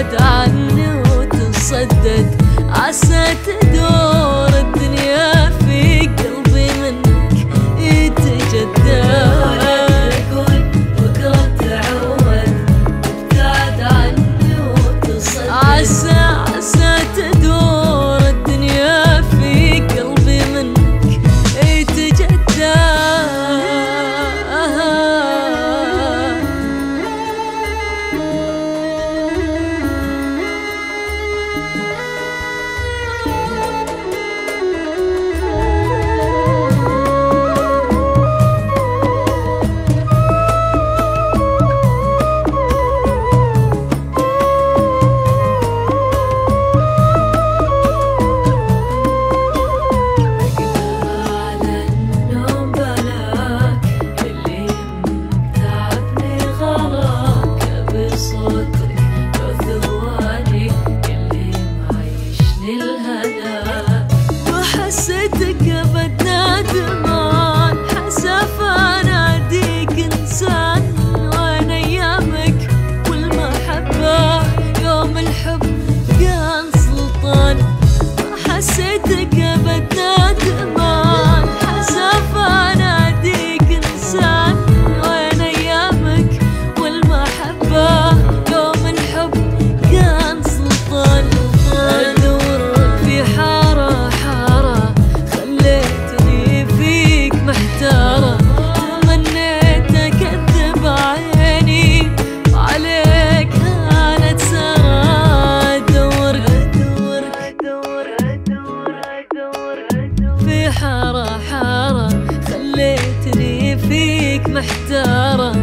بعد عني وتصدق عسى تدوم محتارة.